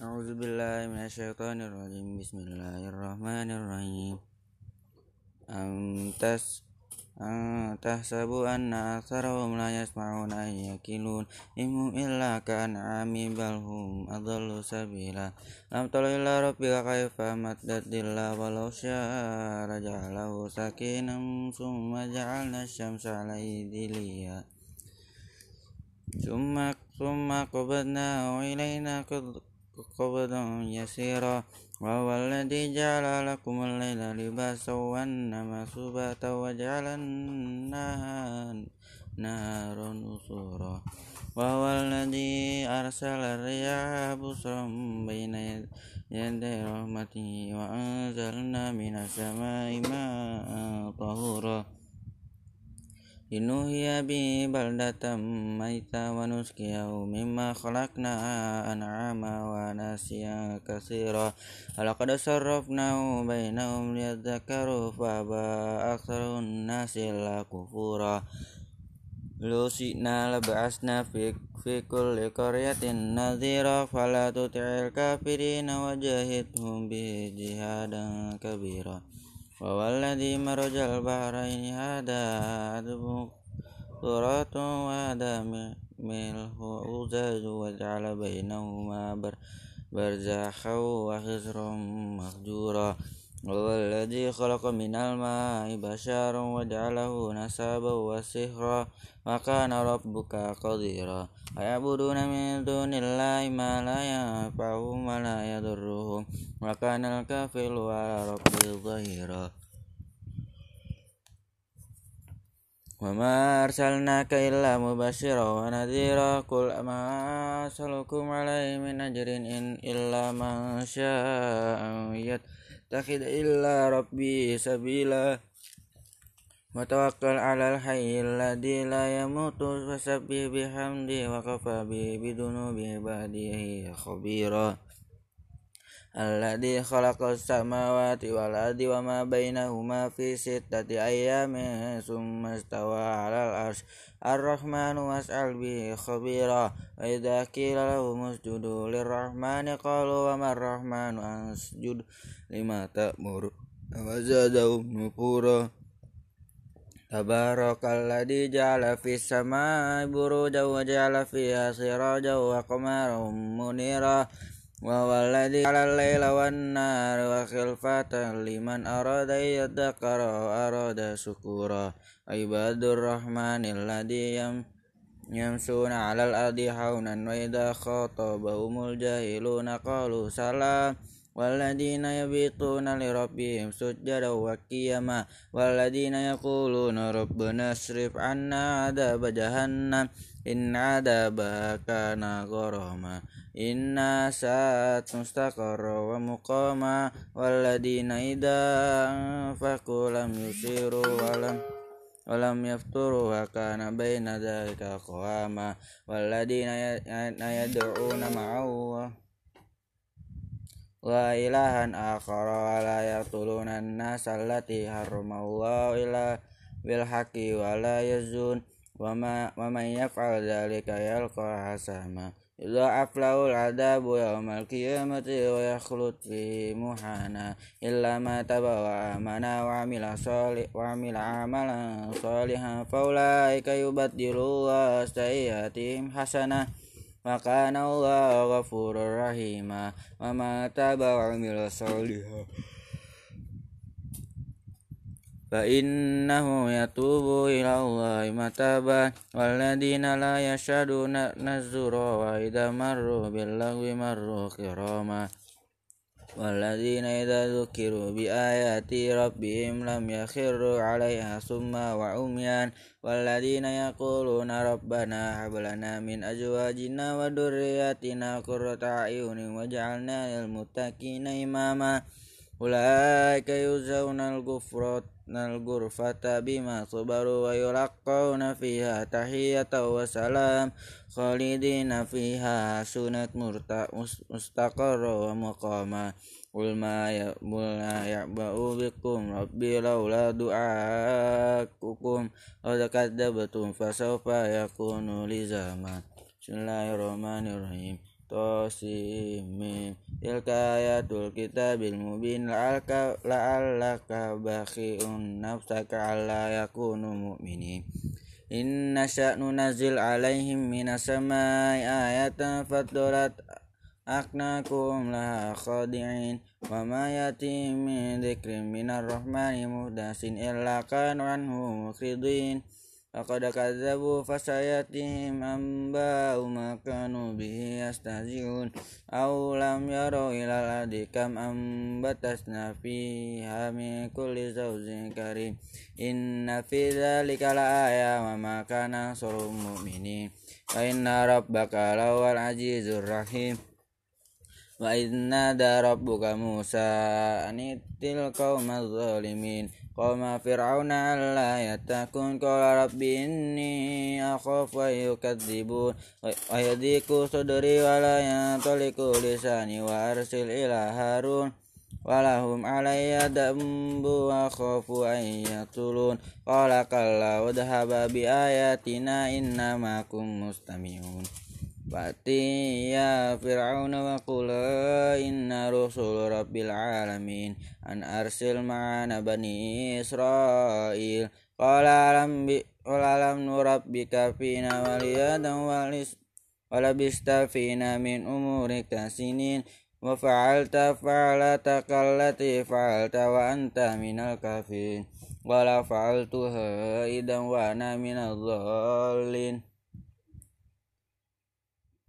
أعوذ بالله من الشيطان الرجيم بسم الله الرحمن الرحيم أم تس أم تحسب أن أكثرهم لا يسمعون أن يكلون إن هم إلا كأنعام بل هم أضل سبيلا أم تر إلى ربك كيف مد الظل ولو شاء لجعله سكينا ثم جعلنا الشمس عليه دليا ثم ثم قبضناه إلينا قبضا يسيرا وهو الذي جعل لكم الليل لباسا والنهار سباتا وجعل النهار نهارا نشورا وهو الذي أرسل الرياح بشرا بين يدي رحمته وأنزلنا من السماء ماء طهورا Inuhiya bi baldatam maita wa nuskiyahu mimma khalaqna an'ama wa nasiya kasira Alakad sarrafnahu bainahum liyadhakaru faba aksarun nasila kufura. Lusikna syi'na laba'asna fi, fi kulli qaryatin nadhira fala tuti'il kafirina wajahidhum bi jihadan kabira. Wawalladhi marajal bahraini hada adbu turatun wa ada milhu uzaju wa ja'ala bainahuma bar barzakhaw wa khizram mahjura Wawalladhi khalaqa minal ma'i basharan wa ja'alahu nasaba wa sihra wa kana rabbuka qadira wa ya'buduna min dunillahi ma la yanfa'uhum wa la yadurru maka kana al-kafiru ala rabbihi wa ma arsalnaka illa mubashira wa nadhira qul ma asalukum alaihi min ajrin in illa man syaa Takhid illa rabbi sabila. Wa tawakkal 'alal hayyil ladhi la yamutu fasabbih bihamdi wa kafabi bidunubi ibadihi khabira alladzi khalaqas samawati wal ardi wama bainahuma fi sittati ayyamin tsumma istawa 'alal 'arsy ar-rahmanu was'al bi khabira wa idza qila lahum usjudu lirrahmani qalu wama ar-rahmanu ansjud lima ta'muru wazadahum nufura Tabarakalladzi ja'ala fis samaa'i buruja wa ja'ala fiha sirajan wa qamaran munira وهو الذي جعل الليل والنهار وخلفة لمن أراد أن يذكر أو أراد شكورا عباد الرحمن الذي يمشون على الأرض حونا وإذا خاطبهم الجاهلون قالوا سلام والذين يبيتون لربهم سجدا وقياما والذين يقولون ربنا اصرف عنا عذاب جهنم Inna dabaka nagoroma. Inna saat mustaqarra wa muqama. Walladina idha fakulam yusiru walam Walam yafturu wa kana baina dhalika qawama. Walladina ya, ya, ya yad'una ma'awwa wa ilahan akhara wa la yaqtuluna an-nas allati harrama ila bil wa la yazun wama wama yaf'al dzalika yalqa hasama illa aflaul ada yaumal qiyamati wa yakhlud fi muhana illa ma tabawa mana wa amila salih wa amila amalan salihan faulaika yubaddilu sayyiatihim hasanah wa kana Allahu ghafurur rahima wa ma tabawa amila salihah فإنه يتوب إلى الله متابا. والذين لا يشهدون الزور وإذا مروا باللغو مروا كراما. والذين إذا ذكروا بآيات ربهم لم يخروا عليها سما وعميان. والذين يقولون ربنا هب لنا من أزواجنا وذرياتنا قرة أعين واجعلنا للمتقين إماما. أولئك يجزون الغفرة الغرفة بما صبروا ويلقون فيها تحية وسلام خالدين فيها حسنت مستقرا ومقاما قل ما يعبأ بكم ربي لولا دعاءكم قد كذبتم فسوف يكون لزاما بسم الله الرحمن الرحيم Tosimin Tilka ayatul kitabil mubin la'alka la'allaka bakhi'un nafsaka alla yakunu mu'minin. Inna sya'nu nazil alaihim minas samai ayatan fatulat aknakum laha khadi'in wa ma yati min dzikrin minar rahmani muhdasin illa kanu anhu mukhridin Laqad kadzabu fasayatihim amba'u ma kanu bihi yastahzi'un. Aw lam yaraw ila al kam ambatasna fiha min kulli zawjin karim. Inna fi dzalika laaya wa ma kana nasrul mu'minin. Wa inna rabbaka lawal azizur rahim. Wa inna da rabbuka Musa anitil qaumadz zalimin Qawma fir'auna alla yatakun qala rabbi inni akhafu an yukadzibun wa yadiku sadri wa la yantaliku lisani wa arsil ila harun. Walahum alayya dambu wa khafu an yatulun qala kalla wadhaba bi ayatina inna makum mustami'un Fati ya Fir'aun wa qula inna rusul rabbil alamin an arsil ma'ana bani Israil. Qala alam bi qala alam nurabbika fina waliyadan walis walabista fina min umurika sinin. Wa fa'alta fa'alata kallati fa'alta wa anta minal kafirin. Wala fa'altuha idan wa ana minal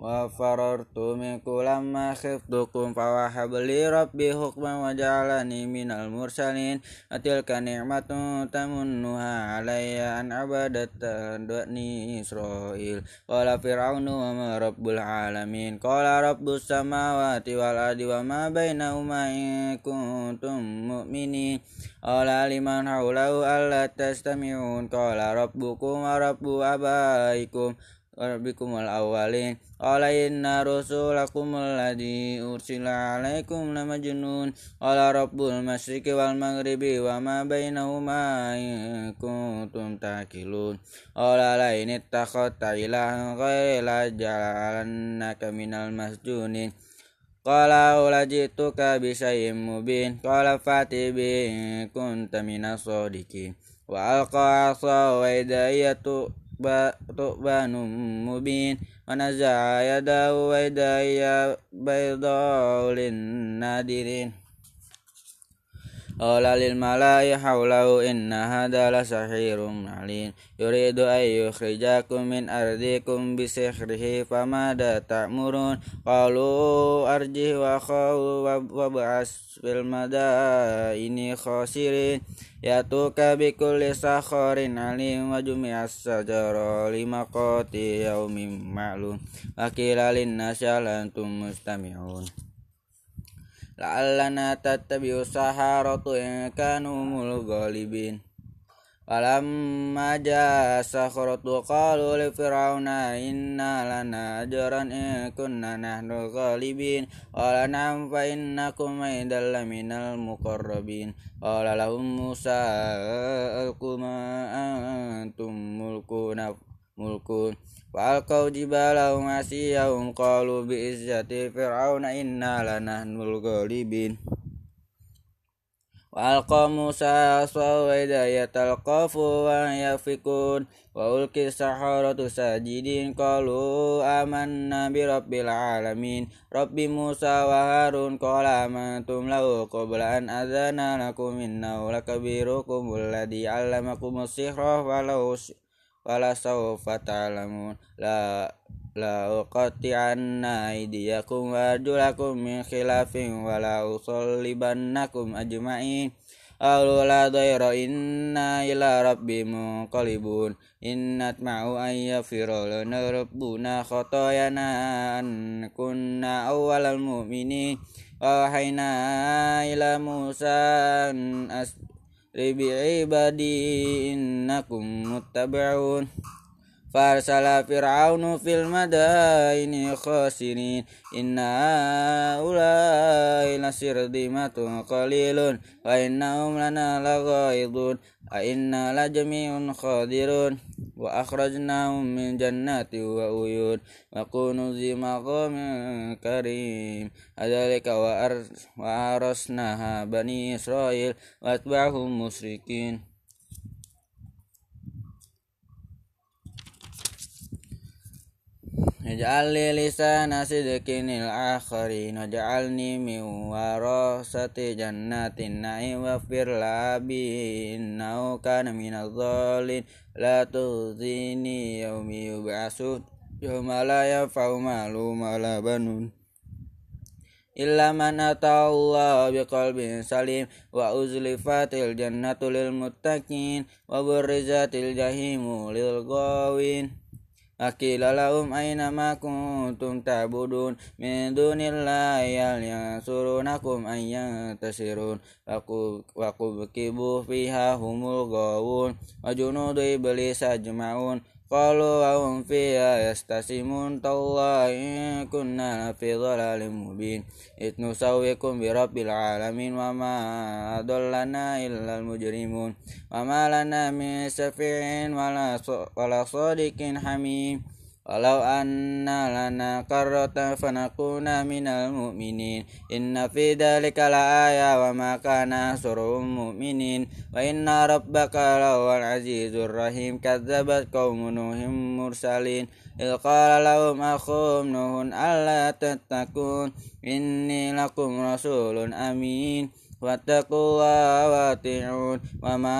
wa farartu minkum lamma khiftukum fawahab li rabbi hukman wa ja'alani minal mursalin. Atilka ni'matun tamunnuha alayya an abadatan du'ni israil. Qala fir'aunu wa ma rabbul alamin. Qala rabbus samawati wal ardi wa ma bainahuma in kuntum mu'minin. Qala liman hawlahu rabbikum al awalin qala inna rusulakum alladhi ursila alaikum lamajnun qala rabbul masyriqi wal maghribi wa ma bainahuma in kuntum taqilun. Qala la in ittakhadta ilahan ghayra ja'alannaka minal masjunin. Qala ulajituka bisyai'im mubin. Qala fati bi kunta minas sadiqin. Wa alqa asa wa idayatu طؤبان مبين ونزع يده ويدي بيضاء للنادرين. Qala lil malai hawlahu inna hadha la sahirun alim. Yuridu ay yukhrijakum min ardikum bi sihrihi famada ta'murun. Qalu arjih wa khaw wa ba'as fil madaini khasirin. Yatuka bi kulli sakharin alim wa jumi'as sajara lima qati yaumin ma'lum. Wa qila lin mustami'un la'allana tattabi'u saharatu in kanu mul ghalibin Falamma jaa sakhratu qalu li fir'auna inna lana ajran in kunna nahnu ghalibin. Qala na'am fa innakum idal minal muqarrabin. Qala lahum musa alqu ma antum mulkuna mulkun Falqau jibalahum asiyahum qalu bi izzati fir'auna inna lanahnul ghalibin. Wa alqa Musa aswa wa hidayatal qafu wa yafikun. Wa ulki saharatu sajidin qalu amanna bi rabbil alamin. Rabbi Musa wa Harun qala amantum lahu qabla an adzana lakum innahu lakabirukum alladhi 'allamakum as-sihra walau wala sawfa ta'lamun. La la uqati'anna aydiyakum wa arjulakum min khilafin wa la usallibannakum ajma'in. Alu la dayra inna ila rabbi munqalibun. Innat ma'u an yafira lana rabbuna khatayana an kunna awalal mu'minin. Wa hayna ila Musa as رب عبادي إنكم متبعون فأرسل فرعون في المدائن خاسرين. إن هؤلاء لشرذمة قليل وإنهم لنا لغائظون أئنا لجميع خادرون. وأخرجناهم من جنات وعيون. وكنوز مقام كريم. ذلك وأرسناها بني إسرائيل وأتبعهم مشركين. Ij'alni lisana sidqinil akhirin waj'alni min warasati jannatin na'im wafir labi innahu kana minadh dhalin. La tughzini yaumi yub'asun yauma la yanfa'u malum wala banun. Illa man biqalbin salim wa uzlifatil jannatu mutakin, muttaqin wa burrizatil jahimu lil ghawin. Akila lahum aina ma kuntum ta'budun? Min dunillahi hal yansurunakum ayyan tasirun aku aku bekibu fiha humul gawun wa junudu iblis ajma'un. قالوا وهم فيها يستسمون تالله إن كنا في ضلال مبين. إذ نسويكم برب العالمين وما أضلنا إلا المجرمون. وما لنا من سفيع ولا صادق حميم. ولو أن لنا قرة فنكون من المؤمنين إن في ذلك لآية وما كان أكثرهم مؤمنين وإن ربك لهو العزيز الرحيم كذبت قوم نوح المرسلين إذ قال لهم أخوهم نوح ألا تتقون إني لكم رسول أمين واتقوا الله واتعون وما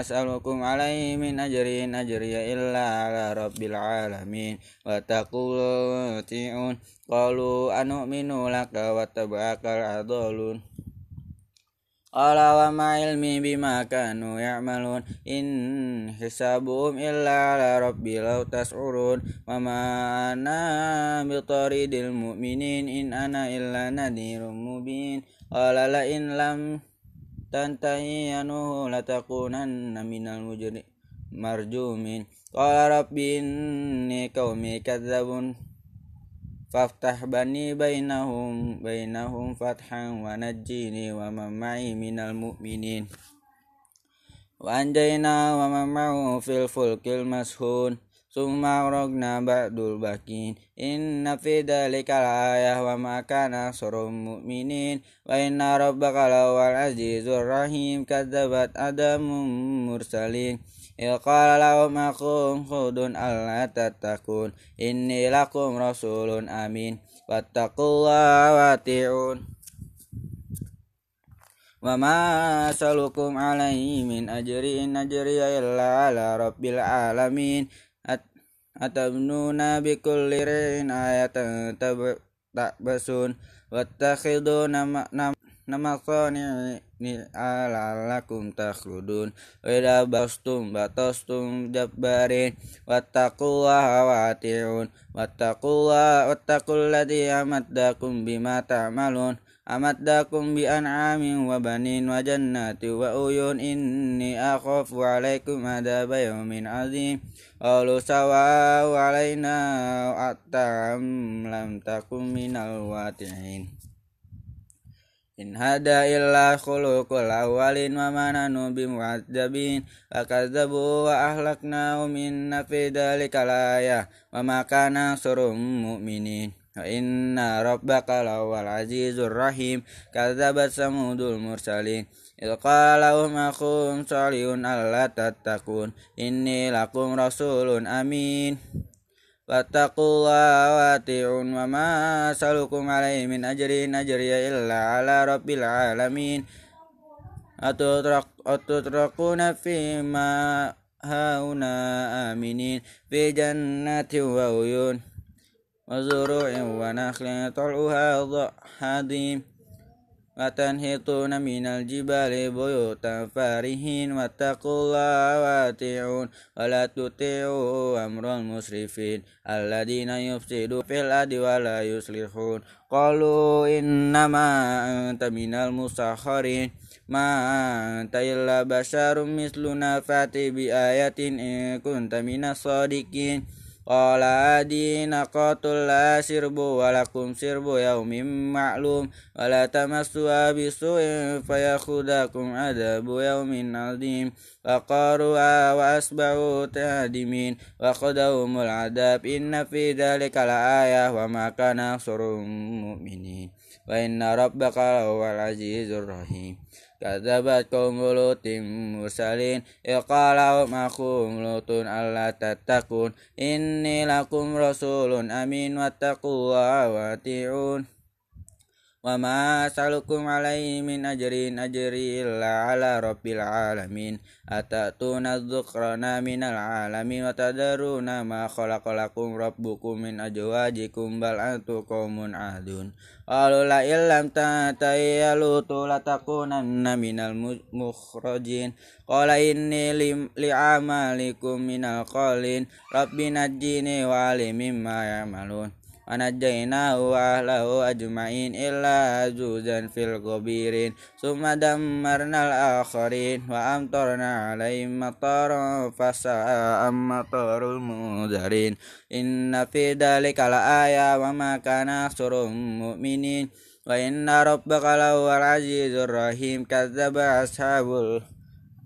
أسألكم عليه من أجر إن أجري إلا على رب العالمين واتقوا الله واتعون قالوا أنؤمن لك واتبعك الأضالون Qala wa ma ilmi bima kanu ya'malun. In hisabuhum illa la rabbi tas'urun. Wa ana bitaridil mu'minin in ana illa nadhirun mubin. La in lam tantahi yanuhu latakunanna minal marjumin. Qala فافتح بني بينهم بينهم فتحا ونجيني ومن معي من المؤمنين. وأنجينا ومن معه في الفلك المسهون ثم أغرقنا بعد الباقين إن في ذلك الآية وما كان أكثر المؤمنين. وإن ربك لهو العزيز الرحيم كذبت أدم مرسلين Iqala lahum akum khudun alla tatakun Inni lakum rasulun amin. Wattaqullaha wa ti'un wa ma salukum alaihi min ajri in ajriya illa ala rabbil alamin. At, atabnuna bi kulli ayatan tab, wattakhiduna nama nama kau ni la'allakum takhludun wa idza bastum batastum jabbarin wattaqullaha wa wataku wattaqullaha wattaqul ladzi amaddakum bima ta'malun. Amaddakum bi an'amin wa banin wa jannati wa uyun. Ini akhafu alaikum adaba yaumin azim. Qalu sawa'u alaina atam lam takum minal wati'in. In hada illa khuluqul awalin wa mananu bimu'adzabin wa kadzabu wa ahlaknahum inna fi dzalika layah wa ma kana surum mu'minin wa inna rabbaka lawal azizur rahim kadzabat samudul mursalin إذ قال لهم أخوهم صالح ألا تتقون إني لكم رسول أمين واتقوا الله واتعون وما أسألكم عليه من أجر إن أجري إلا على رب العالمين. أتتركون فيما هاهنا آمنين. في جنات وعيون وزروع ونخل طلعها حديم وتنحتون من الجبال بيوتا فارهين واتقوا الله واتعون ولا تطيعوا أمر المسرفين الذين يفسدون في الأرض ولا يصلحون. قالوا إنما أنت من المسخرين. ما أنت إلا بشر مثلنا. فأتي بآية إن كنت من الصادقين. Qala adi naqatul la sirbu walakum sirbu yaumin ma'lum. Wala tamassu bisu'in fayakhudakum adabu yaumin azim. Wa qaru wa asba'u tahdimin wa qadawumul adab inna fi dhalika la ayah wa ma kana mu'minin. Wa inna rabbaka lawal azizur rahim Kadzabat kaum Lutin mursalin iqala makum lutun alla tattaqun inni lakum rasulun amin wattaqullaha wa ma salukum alaihi min ajrin ajri illa ala rabbil alamin. Atatuna dzukrana minal alamin wa tadaruna ma khalaqalakum rabbukum min ajwajikum bal antu qaumun adun Qalu la illam tantahi ya lutu latakunanna minal mukhrajin. Qala inni li'amalikum minal qalin. Wa ali ya'malun ونجيناه وأهله أجمعين إلا عجوزا في الغبيرين ثم دمرنا الآخرين وأمطرنا عليهم مطارا فساء مطر المنذرين إن في ذلك لآية وما كان أكثر مؤمنين وإن ربك لهو العزيز الرحيم كذب أصحاب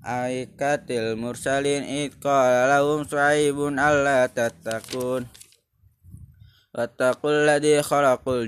الأيكة المرسلين إذ قال لهم شعيب ألا تتقون Wattaqul ladzi khalaqul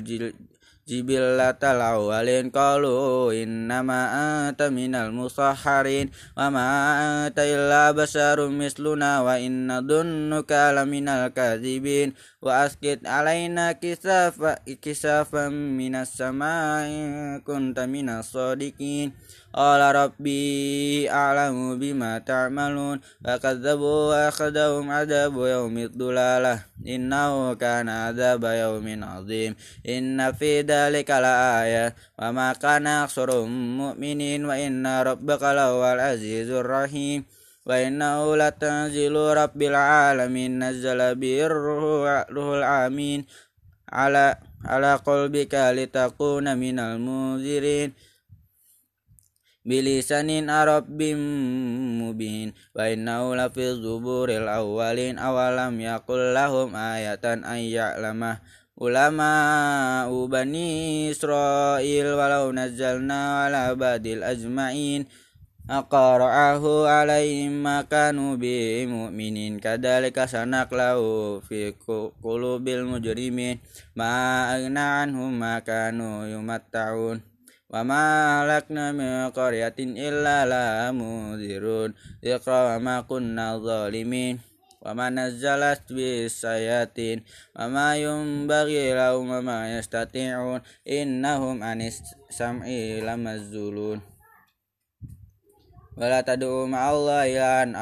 jibillatal awwalin qalu innama anta minal musahharin wa ma anta illa basyarum misluna wa inna dunnuka laminal kadzibin wa askit alaina kisafa kisafan minas samai kunta minas sadiqin qala rabbi a'lamu bima ta'malun wa kadzabu wa akhadahum adabu yaumid dulalah innahu kana adaba yaumin azim inna fi dzalika laayah wa ma kana aktsarum mu'minin wa inna rabbaka lawal azizur rahim wa innahu latanzilu rabbil alamin nazzala bir ruhul amin ala ala qalbika litakuna minal munzirin bilisanin arabbim mubin wa innahu lafi zuburil awwalin awalam yakul lahum ayatan an ya'lamah ulama ubani Israel walau nazzalna ala badil ajma'in aqara'ahu alaihim makanu bi mu'minin. Kadalika sanaklahu fi qulubil mujrimin ma agna anhum makanu yumatta'un wa ma halakna min qaryatin illa la mudhirun. Iqra wa ma kunna zalimin wa ma nazzalat bis sayatin wa ma yumbaghi lahum wa ma yastati'un. Innahum anis sam'i lamazzulun wa la tad'u ma'allahi an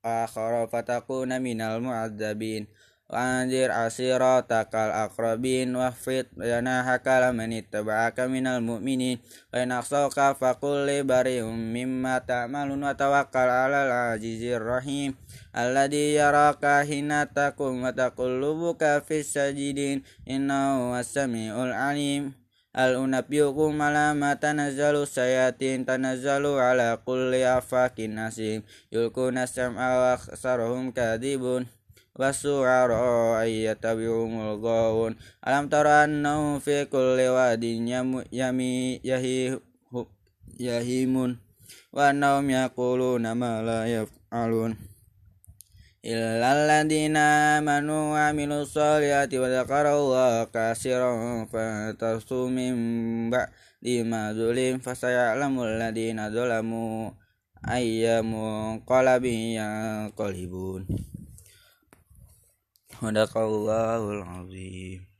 akhara fatakuna minal mu'adzabin Wanzir asiratakal akrabin wafid yanahaka laman ittaba'aka minal mu'minin. Wa in aksauka faqul li bari'um mimma ta'malun wa tawakkal 'alal azizir rahim. Alladhi yaraka hina takum wa taqullubuka fis sajidin. Innahu was-sami'ul 'alim. Al unabbiyukum ala ma tanazzalu sayatin tanazzalu ala kulli afakin nasim. Yulkuna sam'a wa kadhibun wasu'ara ayyatabi'umul gawun alam tara annahu fi kulli wadin yami yahi yahimun. Wa annahum yaquluna ma la yaf'alun. Illa alladhina amanu wa amilu sholihati wa dzakarallaha katsiran fatasu min ba'di ma zulim fasaya'lamul ladina zalamu ayyamu qalabin yanqalibun Sadaqallahul azim.